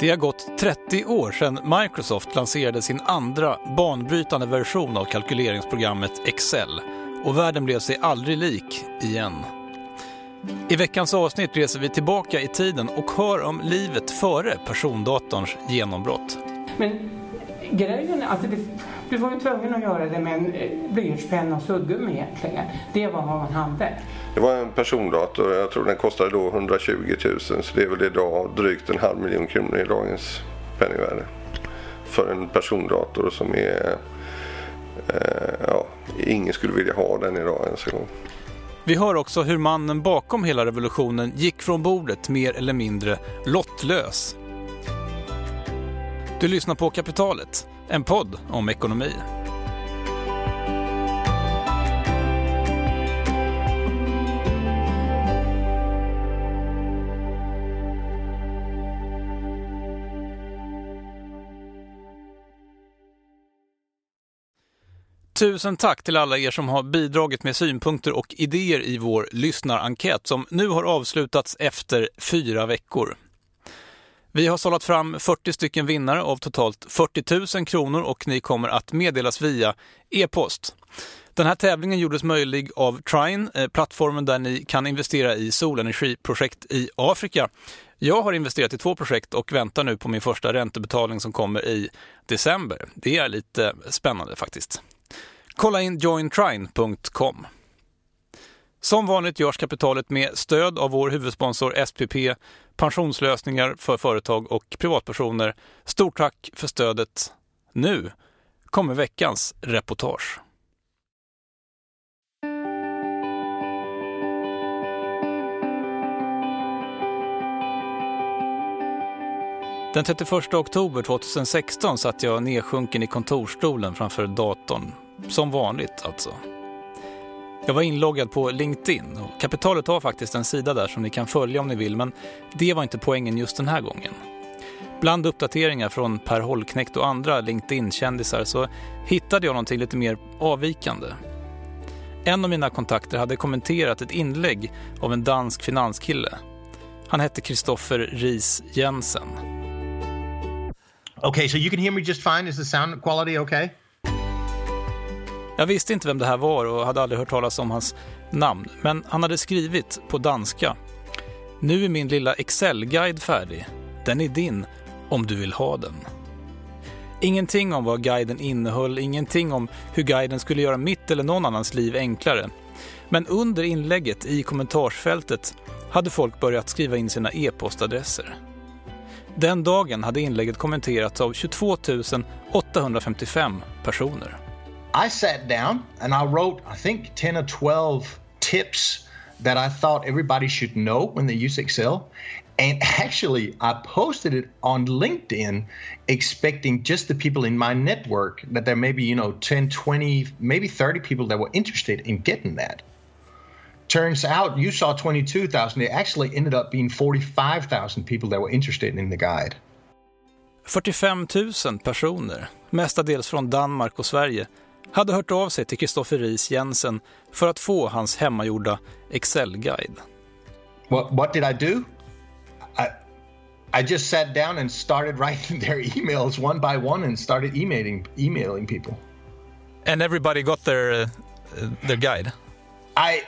Det har gått 30 år sedan Microsoft lanserade sin andra banbrytande version av kalkyleringsprogrammet Excel och världen blev sig aldrig lik igen. I veckans avsnitt reser vi tillbaka i tiden och hör om livet före persondatorns genombrott. Men grejen är, alltså det, du var ju tvungen att göra det med en eh, blyertspenna och suddgummi egentligen. Det var vad man hade. Det var en persondator. Jag tror den kostade då 120 000 så det är väl idag drygt en halv miljon kronor i dagens penningvärde. För en persondator som är... Eh, ja, ingen skulle vilja ha den idag ens en gång. Vi hör också hur mannen bakom hela revolutionen gick från bordet mer eller mindre lottlös. Du lyssnar på Kapitalet, en podd om ekonomi. Tusen tack till alla er som har bidragit med synpunkter och idéer i vår lyssnarenkät som nu har avslutats efter fyra veckor. Vi har sållat fram 40 stycken vinnare av totalt 40 000 kronor och ni kommer att meddelas via e-post. Den här tävlingen gjordes möjlig av Trine, eh, plattformen där ni kan investera i solenergiprojekt i Afrika. Jag har investerat i två projekt och väntar nu på min första räntebetalning som kommer i december. Det är lite spännande faktiskt. Kolla in jointrine.com. Som vanligt görs kapitalet med stöd av vår huvudsponsor SPP, pensionslösningar för företag och privatpersoner. Stort tack för stödet. Nu kommer veckans reportage. Den 31 oktober 2016 satt jag nedsjunken i kontorsstolen framför datorn. Som vanligt alltså. Jag var inloggad på LinkedIn och Kapitalet har faktiskt en sida där som ni kan följa om ni vill men det var inte poängen just den här gången. Bland uppdateringar från Per Holknekt och andra LinkedIn-kändisar så hittade jag någonting lite mer avvikande. En av mina kontakter hade kommenterat ett inlägg av en dansk finanskille. Han hette Kristoffer Ries Jensen. Okay, so you can hear me just fine. Is the sound quality okay? Jag visste inte vem det här var och hade aldrig hört talas om hans namn, men han hade skrivit på danska. Nu är min lilla Excel-guide färdig. Den är din om du vill ha den. Ingenting om vad guiden innehöll, ingenting om hur guiden skulle göra mitt eller någon annans liv enklare. Men under inlägget i kommentarsfältet hade folk börjat skriva in sina e-postadresser. Den dagen hade inlägget kommenterats av 22 855 personer. I sat down and I wrote, I think, 10 or 12 tips that I thought everybody should know when they use Excel. And actually, I posted it on LinkedIn expecting just the people in my network that there may be, you know, 10, 20, maybe 30 people that were interested in getting that. Turns out you saw 22,000. It actually ended up being 45,000 people that were interested in the guide. 45 000 personer, mestadels från Danmark och Sverige, hade hört av sig till Kristoffer Ries Jensen för att få hans hemmagjorda Excel-guide. What, what did I do? I, I just sat down and started writing their emails one by one and started emailing, emailing people. And everybody got their, uh, their guide? I,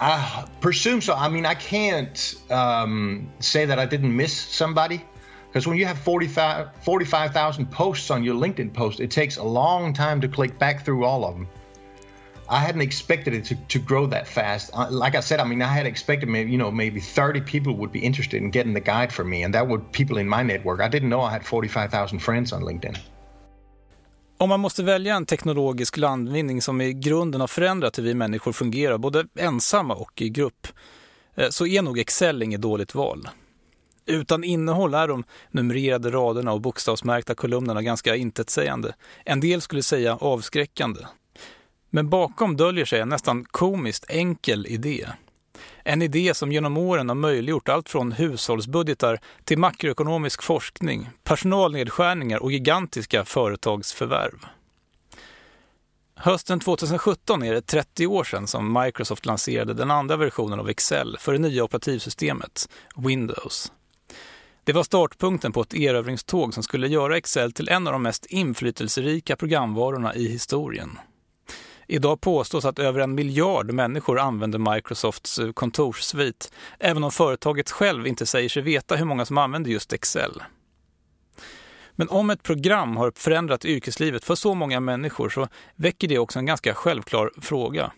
I presume so. I mean, I can't um, say that I didn't miss somebody. Because when you have 45,000 45, posts on your LinkedIn post, it takes a long time to click back through all of them. I hadn't expected it to, to grow that fast. Like I said, I mean, I had expected maybe, you know, maybe 30 people would be interested in getting the guide from me, and that would people in my network. I didn't know I had 45,000 friends on LinkedIn. Om man måste välja en teknologisk landvinning som i grunden har förändrat hur vi människor fungerar, både ensamma och i grupp, eh, så är nog Excel inget dåligt val. Utan innehåll är de numrerade raderna och bokstavsmärkta kolumnerna ganska intetsägande. En del skulle säga avskräckande. Men bakom döljer sig en nästan komiskt enkel idé. En idé som genom åren har möjliggjort allt från hushållsbudgetar till makroekonomisk forskning, personalnedskärningar och gigantiska företagsförvärv. Hösten 2017 är det 30 år sedan som Microsoft lanserade den andra versionen av Excel för det nya operativsystemet, Windows. Det var startpunkten på ett erövringståg som skulle göra Excel till en av de mest inflytelserika programvarorna i historien. Idag påstås att över en miljard människor använder Microsofts eh, kontorssvit, även om företaget själv inte säger sig veta hur många som använder just Excel. Men om ett program har förändrat yrkeslivet för så många människor så väcker det också en ganska självklar fråga.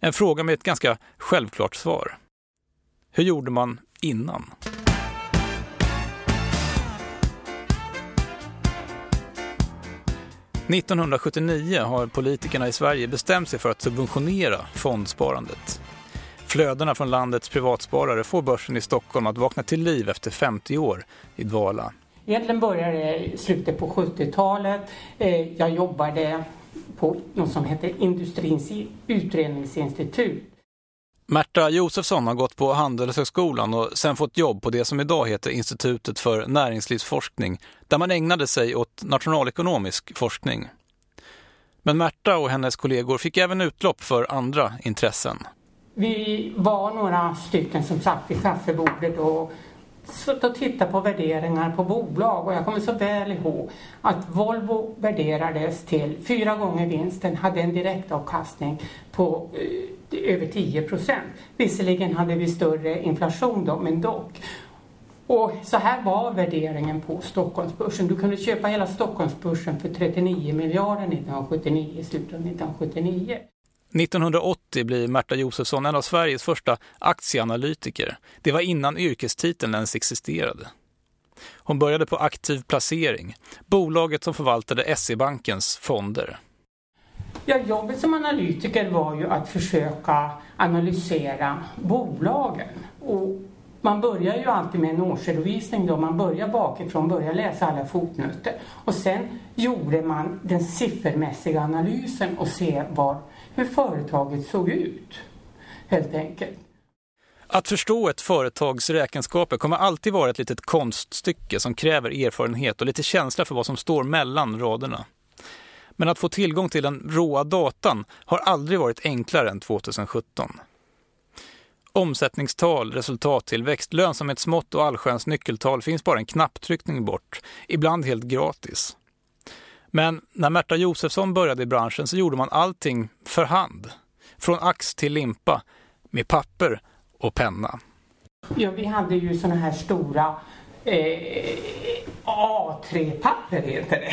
En fråga med ett ganska självklart svar. Hur gjorde man innan? 1979 har politikerna i Sverige bestämt sig för att subventionera fondsparandet. Flödena från landets privatsparare får börsen i Stockholm att vakna till liv efter 50 år i dvala. Egentligen började det i slutet på 70-talet. Eh, jag jobbade på något som heter Industrins utredningsinstitut. Märta Josefsson har gått på Handelshögskolan och sen fått jobb på det som idag heter Institutet för näringslivsforskning, där man ägnade sig åt nationalekonomisk forskning. Men Märta och hennes kollegor fick även utlopp för andra intressen. Vi var några stycken som satt vid kaffebordet och satt och tittade på värderingar på bolag och jag kommer så väl ihåg att Volvo värderades till fyra gånger vinsten, hade en direktavkastning på eh, över 10 procent. Visserligen hade vi större inflation då, men dock. Och så här var värderingen på Stockholmsbörsen. Du kunde köpa hela Stockholmsbörsen för 39 miljarder 1979, i slutet av 1979. 1980 blir Märta Josefsson en av Sveriges första aktieanalytiker. Det var innan yrkestiteln ens existerade. Hon började på aktiv placering, bolaget som förvaltade SE-bankens fonder. Ja, jobbet som analytiker var ju att försöka analysera bolagen. Och man börjar ju alltid med en årsredovisning då. Man börjar bakifrån, börjar läsa alla fotnoter. Och sen gjorde man den siffermässiga analysen och se var hur företaget såg ut, helt enkelt. Att förstå ett företags räkenskaper kommer alltid vara ett litet konststycke som kräver erfarenhet och lite känsla för vad som står mellan raderna. Men att få tillgång till den råa datan har aldrig varit enklare än 2017. Omsättningstal, resultattillväxt, lönsamhetsmått och allsköns nyckeltal finns bara en knapptryckning bort, ibland helt gratis. Men när Märta Josefsson började i branschen så gjorde man allting för hand. Från ax till limpa, med papper och penna. Ja, vi hade ju sådana här stora eh, A3-papper heter det.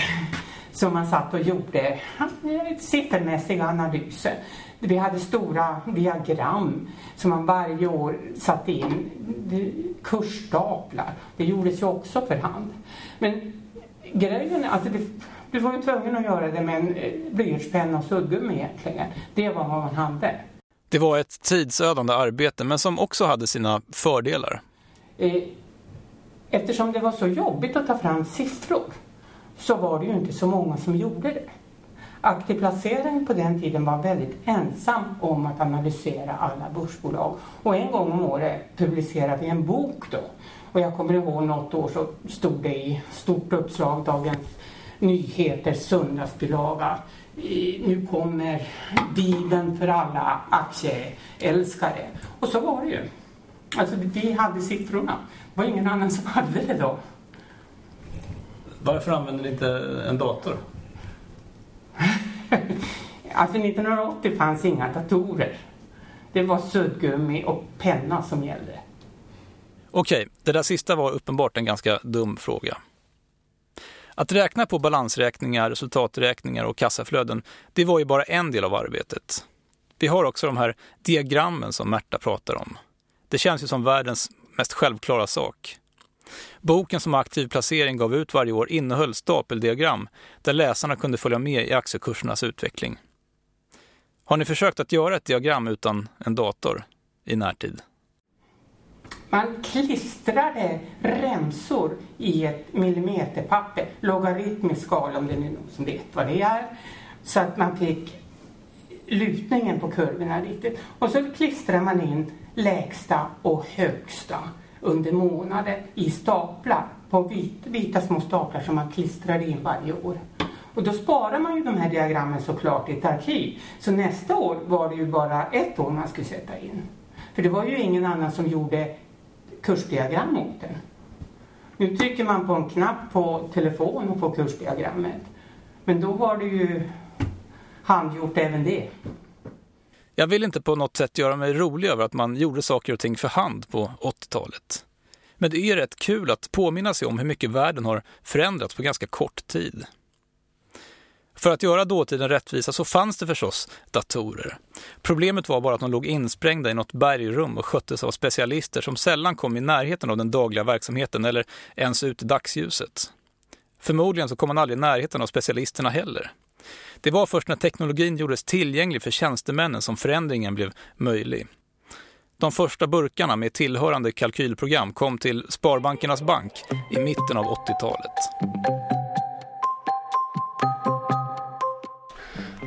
Som man satt och gjorde siffermässiga analyser. Vi hade stora diagram som man varje år satte in kursstaplar. Det gjordes ju också för hand. Men grejen alltså det, du var ju tvungen att göra det med en eh, blyertspenna och suddgummi egentligen. Det var vad man hade. Det var ett tidsödande arbete men som också hade sina fördelar. Eh, eftersom det var så jobbigt att ta fram siffror så var det ju inte så många som gjorde det. Aktiv placering på den tiden var väldigt ensam om att analysera alla börsbolag. Och en gång om året publicerade vi en bok då. Och jag kommer ihåg något år så stod det i stort uppslag Dagens Nyheter söndagsbilaga. Nu kommer Bibeln för alla aktieälskare. Och så var det ju. Alltså vi hade siffrorna. Det var ingen annan som hade det då. Varför använder ni inte en dator? alltså 1980 fanns inga datorer. Det var suddgummi och penna som gällde. Okej, det där sista var uppenbart en ganska dum fråga. Att räkna på balansräkningar, resultaträkningar och kassaflöden, det var ju bara en del av arbetet. Vi har också de här diagrammen som Märta pratar om. Det känns ju som världens mest självklara sak. Boken som Aktiv placering gav ut varje år innehöll stapeldiagram där läsarna kunde följa med i aktiekursernas utveckling. Har ni försökt att göra ett diagram utan en dator i närtid? Man klistrade remsor i ett millimeterpapper, logaritmisk skala om det är någon som vet vad det är, så att man fick lutningen på kurvorna riktigt. Och så klistrade man in lägsta och högsta under månader i staplar, på vita, vita små staplar som man klistrade in varje år. Och då sparar man ju de här diagrammen såklart i ett arkiv. Så nästa år var det ju bara ett år man skulle sätta in. För det var ju ingen annan som gjorde kursdiagram åt den. Nu trycker man på en knapp på telefon och får kursdiagrammet. Men då var det ju handgjort även det. Jag vill inte på något sätt göra mig rolig över att man gjorde saker och ting för hand på 80-talet. Men det är rätt kul att påminna sig om hur mycket världen har förändrats på ganska kort tid. För att göra dåtiden rättvisa så fanns det förstås datorer. Problemet var bara att de låg insprängda i något bergrum och sköttes av specialister som sällan kom i närheten av den dagliga verksamheten eller ens ut i dagsljuset. Förmodligen så kom man aldrig i närheten av specialisterna heller. Det var först när teknologin gjordes tillgänglig för tjänstemännen som förändringen blev möjlig. De första burkarna med tillhörande kalkylprogram kom till Sparbankernas bank i mitten av 80-talet.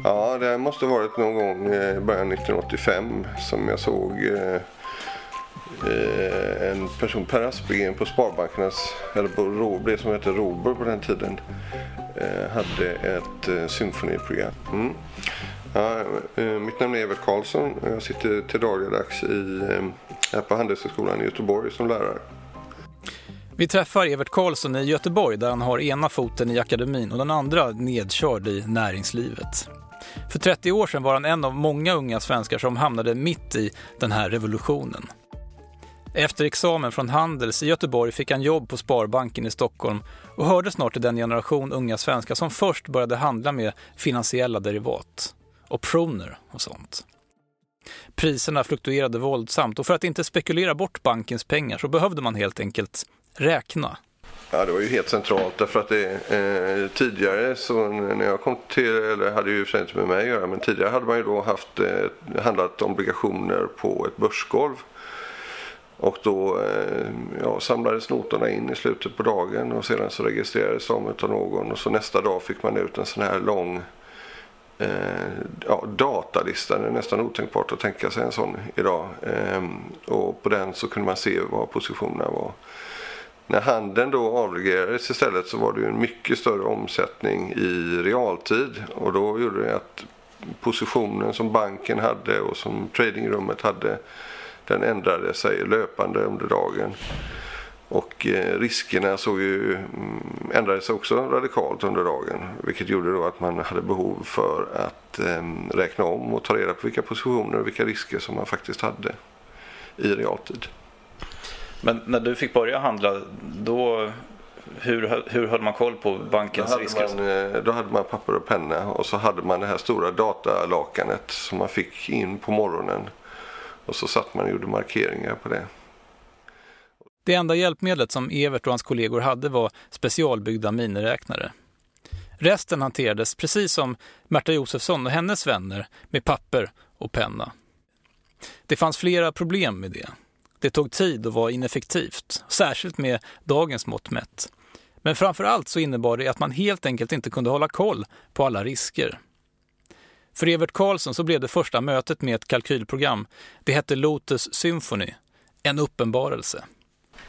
Ja, det måste ha varit någon gång i början 1985 som jag såg eh, Eh, en person, Per Aspegren på Sparbankernas, eller på det som hette Robur på den tiden, eh, hade ett eh, symfoniprogram. Mm. Ja, mitt namn är Evert Karlsson och jag sitter till dagligdags i, här på Handelshögskolan i Göteborg som lärare. Vi träffar Evert Karlsson i Göteborg där han har ena foten i akademin och den andra nedkörd i näringslivet. För 30 år sedan var han en av många unga svenskar som hamnade mitt i den här revolutionen. Efter examen från Handels i Göteborg fick han jobb på Sparbanken i Stockholm och hörde snart till den generation unga svenskar som först började handla med finansiella derivat, optioner och sånt. Priserna fluktuerade våldsamt och för att inte spekulera bort bankens pengar så behövde man helt enkelt räkna. Ja, det var ju helt centralt därför att det, eh, tidigare så när jag kom till, eller hade ju för inte med mig att göra, men tidigare hade man ju då haft eh, handlat obligationer på ett börsgolv. Och då eh, ja, samlades noterna in i slutet på dagen och sedan så registrerades de av någon och så nästa dag fick man ut en sån här lång eh, ja, datalista. Det är nästan otänkbart att tänka sig en sån idag. Eh, och på den så kunde man se vad positionerna var. När handeln då avreglerades istället så var det ju en mycket större omsättning i realtid och då gjorde det att positionen som banken hade och som tradingrummet hade den ändrade sig löpande under dagen. Och eh, riskerna såg ju, mm, ändrade sig också radikalt under dagen. Vilket gjorde då att man hade behov för att ehm, räkna om och ta reda på vilka positioner och vilka risker som man faktiskt hade i realtid. Men när du fick börja handla, då, hur, hur höll man koll på bankens då risker? Man, eh, då hade man papper och penna och så hade man det här stora datalakanet som man fick in på morgonen. Och så satt man och gjorde markeringar på det. Det enda hjälpmedlet som Evert och hans kollegor hade var specialbyggda miniräknare. Resten hanterades precis som Märta Josefsson och hennes vänner med papper och penna. Det fanns flera problem med det. Det tog tid och var ineffektivt, särskilt med dagens mått mätt. Men framför allt så innebar det att man helt enkelt inte kunde hålla koll på alla risker. För Evert Karlsson så blev det första mötet med ett kalkylprogram, det hette Lotus Symphony, en uppenbarelse.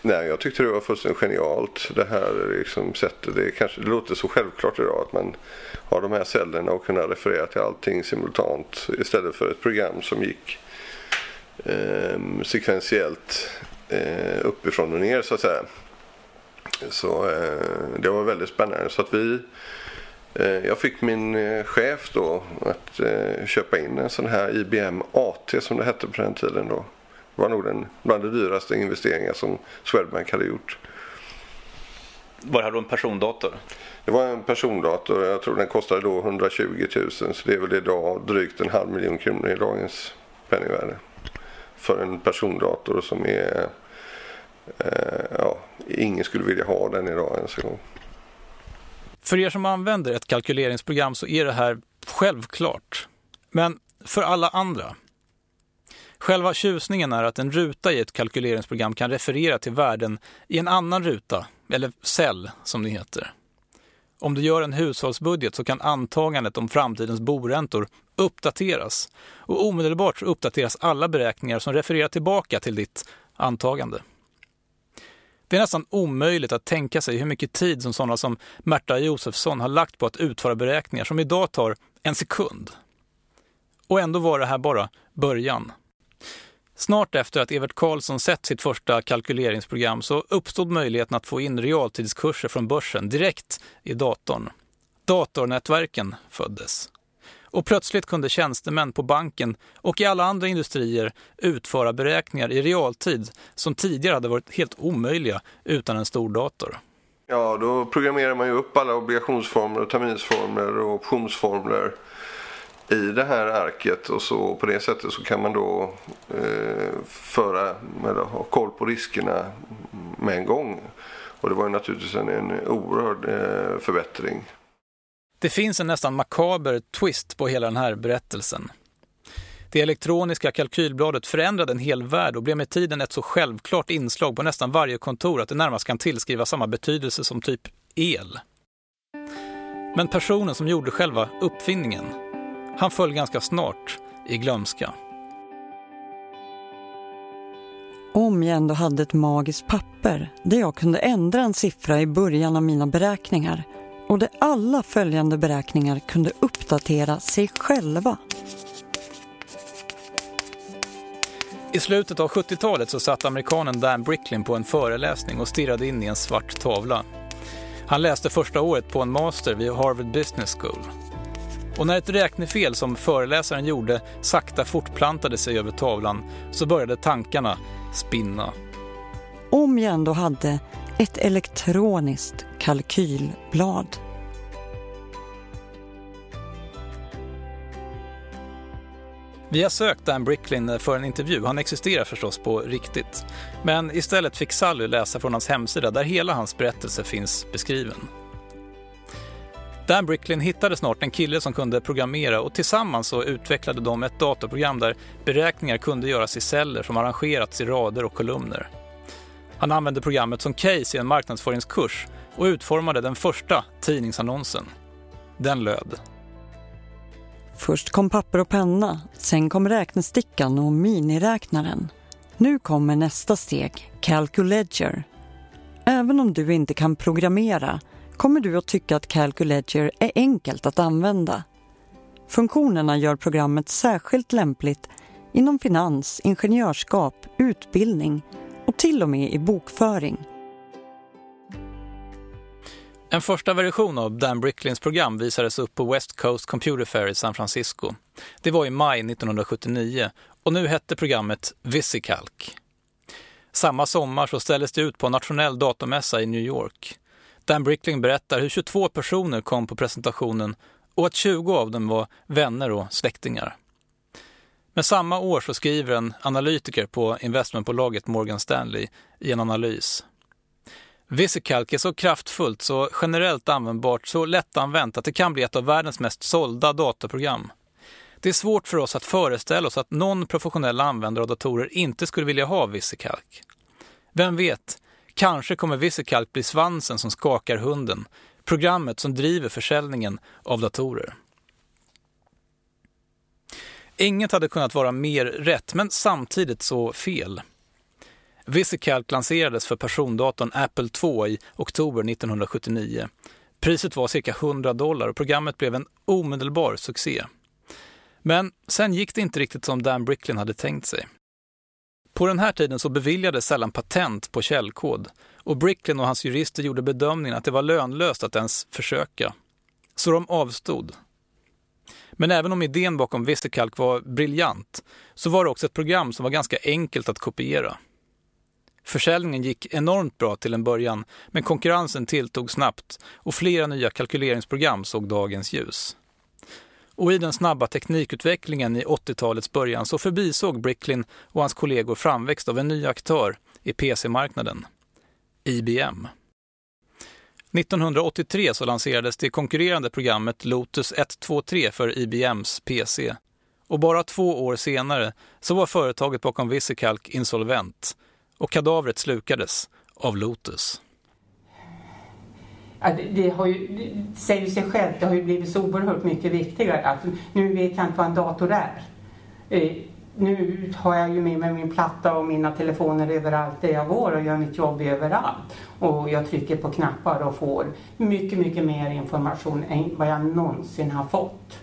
Nej, jag tyckte det var fullständigt genialt det här liksom sättet. Det, kanske, det låter så självklart idag att man har de här cellerna och kunna referera till allting simultant istället för ett program som gick eh, sekventiellt eh, uppifrån och ner så att säga. Så eh, det var väldigt spännande. Så att vi, jag fick min eh, chef då att eh, köpa in en sån här IBM AT som det hette på den tiden då. Det var nog den bland de dyraste investeringar som Swedbank hade gjort. Var hade du en persondator? Det var en persondator. Jag tror den kostade då 120 000 så det är väl idag drygt en halv miljon kronor i dagens penningvärde för en persondator som är eh, ja, ingen skulle vilja ha den idag ens en gång. För er som använder ett kalkyleringsprogram så är det här självklart. Men för alla andra? Själva tjusningen är att en ruta i ett kalkyleringsprogram kan referera till värden i en annan ruta, eller cell som det heter. Om du gör en hushållsbudget så kan antagandet om framtidens boräntor uppdateras och omedelbart uppdateras alla beräkningar som refererar tillbaka till ditt antagande. Det är nästan omöjligt att tänka sig hur mycket tid som sådana som Märta Josefsson har lagt på att utföra beräkningar som idag tar en sekund. Och ändå var det här bara början. Snart efter att Evert Karlsson sett sitt första kalkyleringsprogram så uppstod möjligheten att få in realtidskurser från börsen direkt i datorn. Datornätverken föddes. Och plötsligt kunde tjänstemän på banken och i alla andra industrier utföra beräkningar i realtid som tidigare hade varit helt omöjliga utan en stor dator. Ja, då programmerar man ju upp alla obligationsformler, terminsformler och optionsformler i det här arket och så på det sättet så kan man då eh, föra, eller ha koll på riskerna med en gång. Och det var ju naturligtvis en, en oerhörd eh, förbättring. Det finns en nästan makaber twist på hela den här berättelsen. Det elektroniska kalkylbladet förändrade en hel värld och blev med tiden ett så självklart inslag på nästan varje kontor att det närmast kan tillskriva samma betydelse som typ el. Men personen som gjorde själva uppfinningen, han föll ganska snart i glömska. Om jag ändå hade ett magiskt papper där jag kunde ändra en siffra i början av mina beräkningar och där alla följande beräkningar kunde uppdatera sig själva. I slutet av 70-talet så satt amerikanen Dan Bricklin på en föreläsning och stirrade in i en svart tavla. Han läste första året på en master vid Harvard Business School. Och när ett räknefel som föreläsaren gjorde sakta fortplantade sig över tavlan så började tankarna spinna. Om jag ändå hade ett elektroniskt kalkylblad. Vi har sökt Dan Bricklin för en intervju, han existerar förstås på riktigt. Men istället fick Sally läsa från hans hemsida där hela hans berättelse finns beskriven. Dan Bricklin hittade snart en kille som kunde programmera och tillsammans så utvecklade de ett datorprogram där beräkningar kunde göras i celler som arrangerats i rader och kolumner. Han använde programmet som case i en marknadsföringskurs och utformade den första tidningsannonsen. Den löd. Först kom papper och penna, sen kom räknestickan och miniräknaren. Nu kommer nästa steg, Calculedger. Även om du inte kan programmera kommer du att tycka att Calculedger är enkelt att använda. Funktionerna gör programmet särskilt lämpligt inom finans, ingenjörskap, utbildning och till och med i bokföring. En första version av Dan Bricklins program visades upp på West Coast Computer Fair i San Francisco. Det var i maj 1979 och nu hette programmet VisiCalc. Samma sommar så ställdes det ut på en nationell datormässa i New York. Dan Bricklin berättar hur 22 personer kom på presentationen och att 20 av dem var vänner och släktingar. Men samma år så skriver en analytiker på investmentbolaget Morgan Stanley i en analys. VisiCalc är så kraftfullt, så generellt användbart, så lättanvänt att det kan bli ett av världens mest sålda dataprogram. Det är svårt för oss att föreställa oss att någon professionell användare av datorer inte skulle vilja ha VisiCalc. Vem vet, kanske kommer VisiCalc bli svansen som skakar hunden, programmet som driver försäljningen av datorer. Inget hade kunnat vara mer rätt, men samtidigt så fel. VisiCalc lanserades för persondatorn Apple II i oktober 1979. Priset var cirka 100 dollar och programmet blev en omedelbar succé. Men sen gick det inte riktigt som Dan Bricklin hade tänkt sig. På den här tiden så beviljades sällan patent på källkod och Bricklin och hans jurister gjorde bedömningen att det var lönlöst att ens försöka. Så de avstod. Men även om idén bakom VisiCalc var briljant så var det också ett program som var ganska enkelt att kopiera. Försäljningen gick enormt bra till en början, men konkurrensen tilltog snabbt och flera nya kalkyleringsprogram såg dagens ljus. Och i den snabba teknikutvecklingen i 80-talets början så förbisåg Bricklin och hans kollegor framväxt av en ny aktör i PC-marknaden, IBM. 1983 så lanserades det konkurrerande programmet Lotus 123 för IBMs PC. Och bara två år senare så var företaget bakom Visikalk insolvent och kadavret slukades av Lotus. Ja, det, det, har ju, det säger sig självt, det har ju blivit så oerhört mycket viktigare. Att nu vet jag inte vad en dator är. Eh, nu har jag ju med mig min platta och mina telefoner överallt där jag går och gör mitt jobb överallt. Och jag trycker på knappar och får mycket, mycket mer information än vad jag någonsin har fått.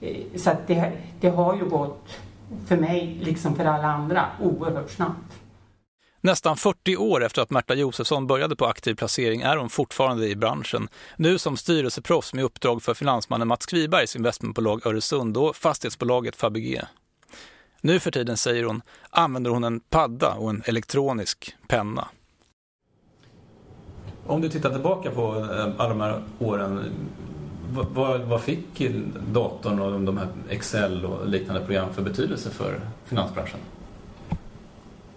Eh, så att det, det har ju gått för mig, liksom för alla andra, oerhört snabbt. Nästan 40 år efter att Märta Josefsson började på aktiv placering är hon fortfarande i branschen. Nu som styrelseproffs med uppdrag för finansmannen Mats Kvibergs investmentbolag Öresund och fastighetsbolaget Fabege. Nu för tiden, säger hon, använder hon en padda och en elektronisk penna. Om du tittar tillbaka på eh, alla de här åren, vad, vad fick datorn och de här Excel och liknande program för betydelse för finansbranschen?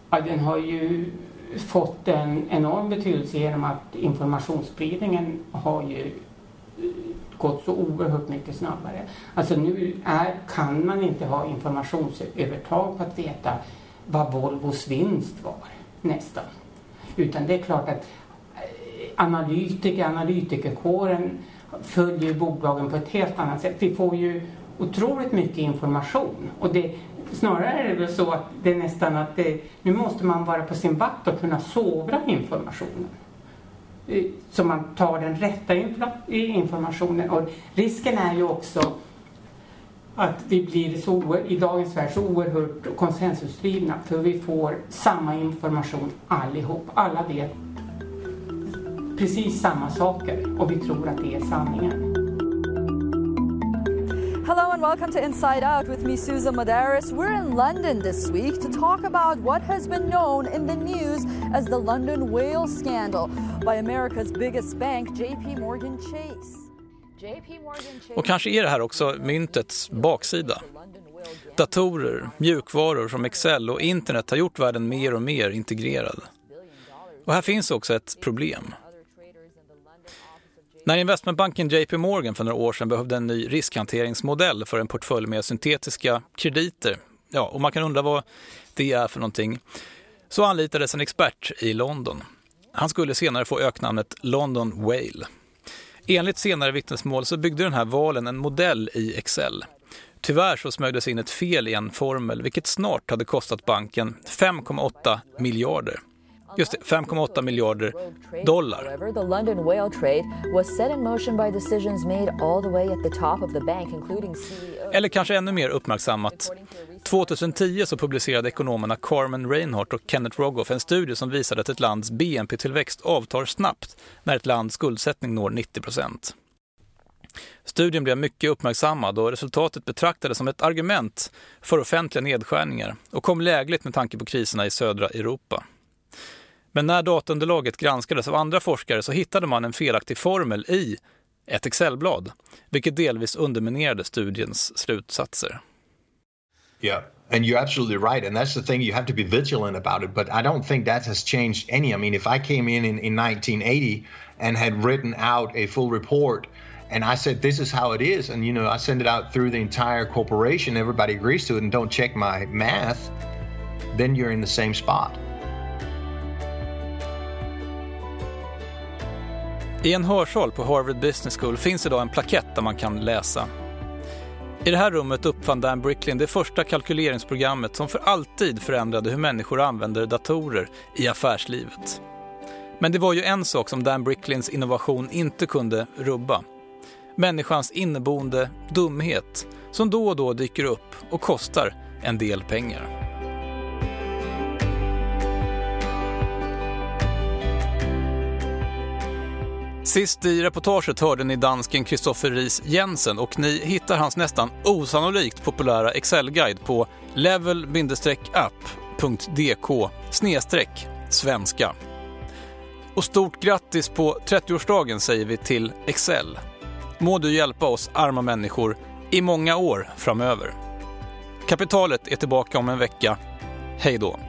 Ja, den har ju fått en enorm betydelse genom att informationsspridningen har ju gått så oerhört mycket snabbare. Alltså nu är, kan man inte ha informationsövertag på att veta vad Volvos vinst var nästan. Utan det är klart att eh, analytiker, analytikerkåren följer bolagen på ett helt annat sätt. Vi får ju otroligt mycket information och det, snarare är det väl så att det är nästan att det, nu måste man vara på sin vakt och kunna sovra informationen. Eh, så man tar den rätta informationen. Och risken är ju också att vi blir så, i dagens värld så oerhört konsensusdrivna för vi får samma information allihop. Alla vet precis samma saker och vi tror att det är sanningen. Hello and welcome to Inside Out with me, Susan Madaris. We're in London this week to talk about what has been known in the news as the London whale scandal by America's biggest bank, JP Morgan Chase. Och kanske är det här också myntets baksida. Datorer, mjukvaror som Excel och internet har gjort världen mer och mer integrerad. Och här finns också ett problem. När investmentbanken JP Morgan för några år sedan behövde en ny riskhanteringsmodell för en portfölj med syntetiska krediter, ja, och man kan undra vad det är för någonting, så anlitades en expert i London. Han skulle senare få öknamnet London Whale. Enligt senare vittnesmål så byggde den här valen en modell i Excel. Tyvärr så smög in ett fel i en formel vilket snart hade kostat banken 5,8 miljarder. Just det, 5,8 miljarder dollar. The London whale trade was set in motion by decisions made all the way at the top of the bank including CEO. Eller kanske ännu mer uppmärksammat. 2010 så publicerade ekonomerna Carmen Reinhardt och Kenneth Rogoff en studie som visade att ett lands BNP-tillväxt avtar snabbt när ett lands skuldsättning når 90 procent. Studien blev mycket uppmärksammad och resultatet betraktades som ett argument för offentliga nedskärningar och kom lägligt med tanke på kriserna i södra Europa. Men när dataunderlaget granskades av andra forskare så hittade man en felaktig formel i ett Excelblad, vilket delvis underminerade studiens slutsatser. Yeah. And you're absolutely right. And that's the thing, you have to be vigilant about it. But I don't think that has changed any. I mean, if I came in, in in 1980 and had written out a full report and I said, this is how it is, and you know, I send it out through the entire corporation, everybody agrees to it and don't check my math, then you're in the same spot. I en hörsal på Harvard Business School finns idag en plakett där man kan läsa. I det här rummet uppfann Dan Bricklin det första kalkyleringsprogrammet som för alltid förändrade hur människor använder datorer i affärslivet. Men det var ju en sak som Dan Bricklins innovation inte kunde rubba. Människans inneboende dumhet som då och då dyker upp och kostar en del pengar. Sist i reportaget hörde ni dansken Kristoffer Ries Jensen och ni hittar hans nästan osannolikt populära Excel-guide på level-app.dk svenska. Och stort grattis på 30-årsdagen säger vi till Excel. Må du hjälpa oss arma människor i många år framöver. Kapitalet är tillbaka om en vecka. Hej då!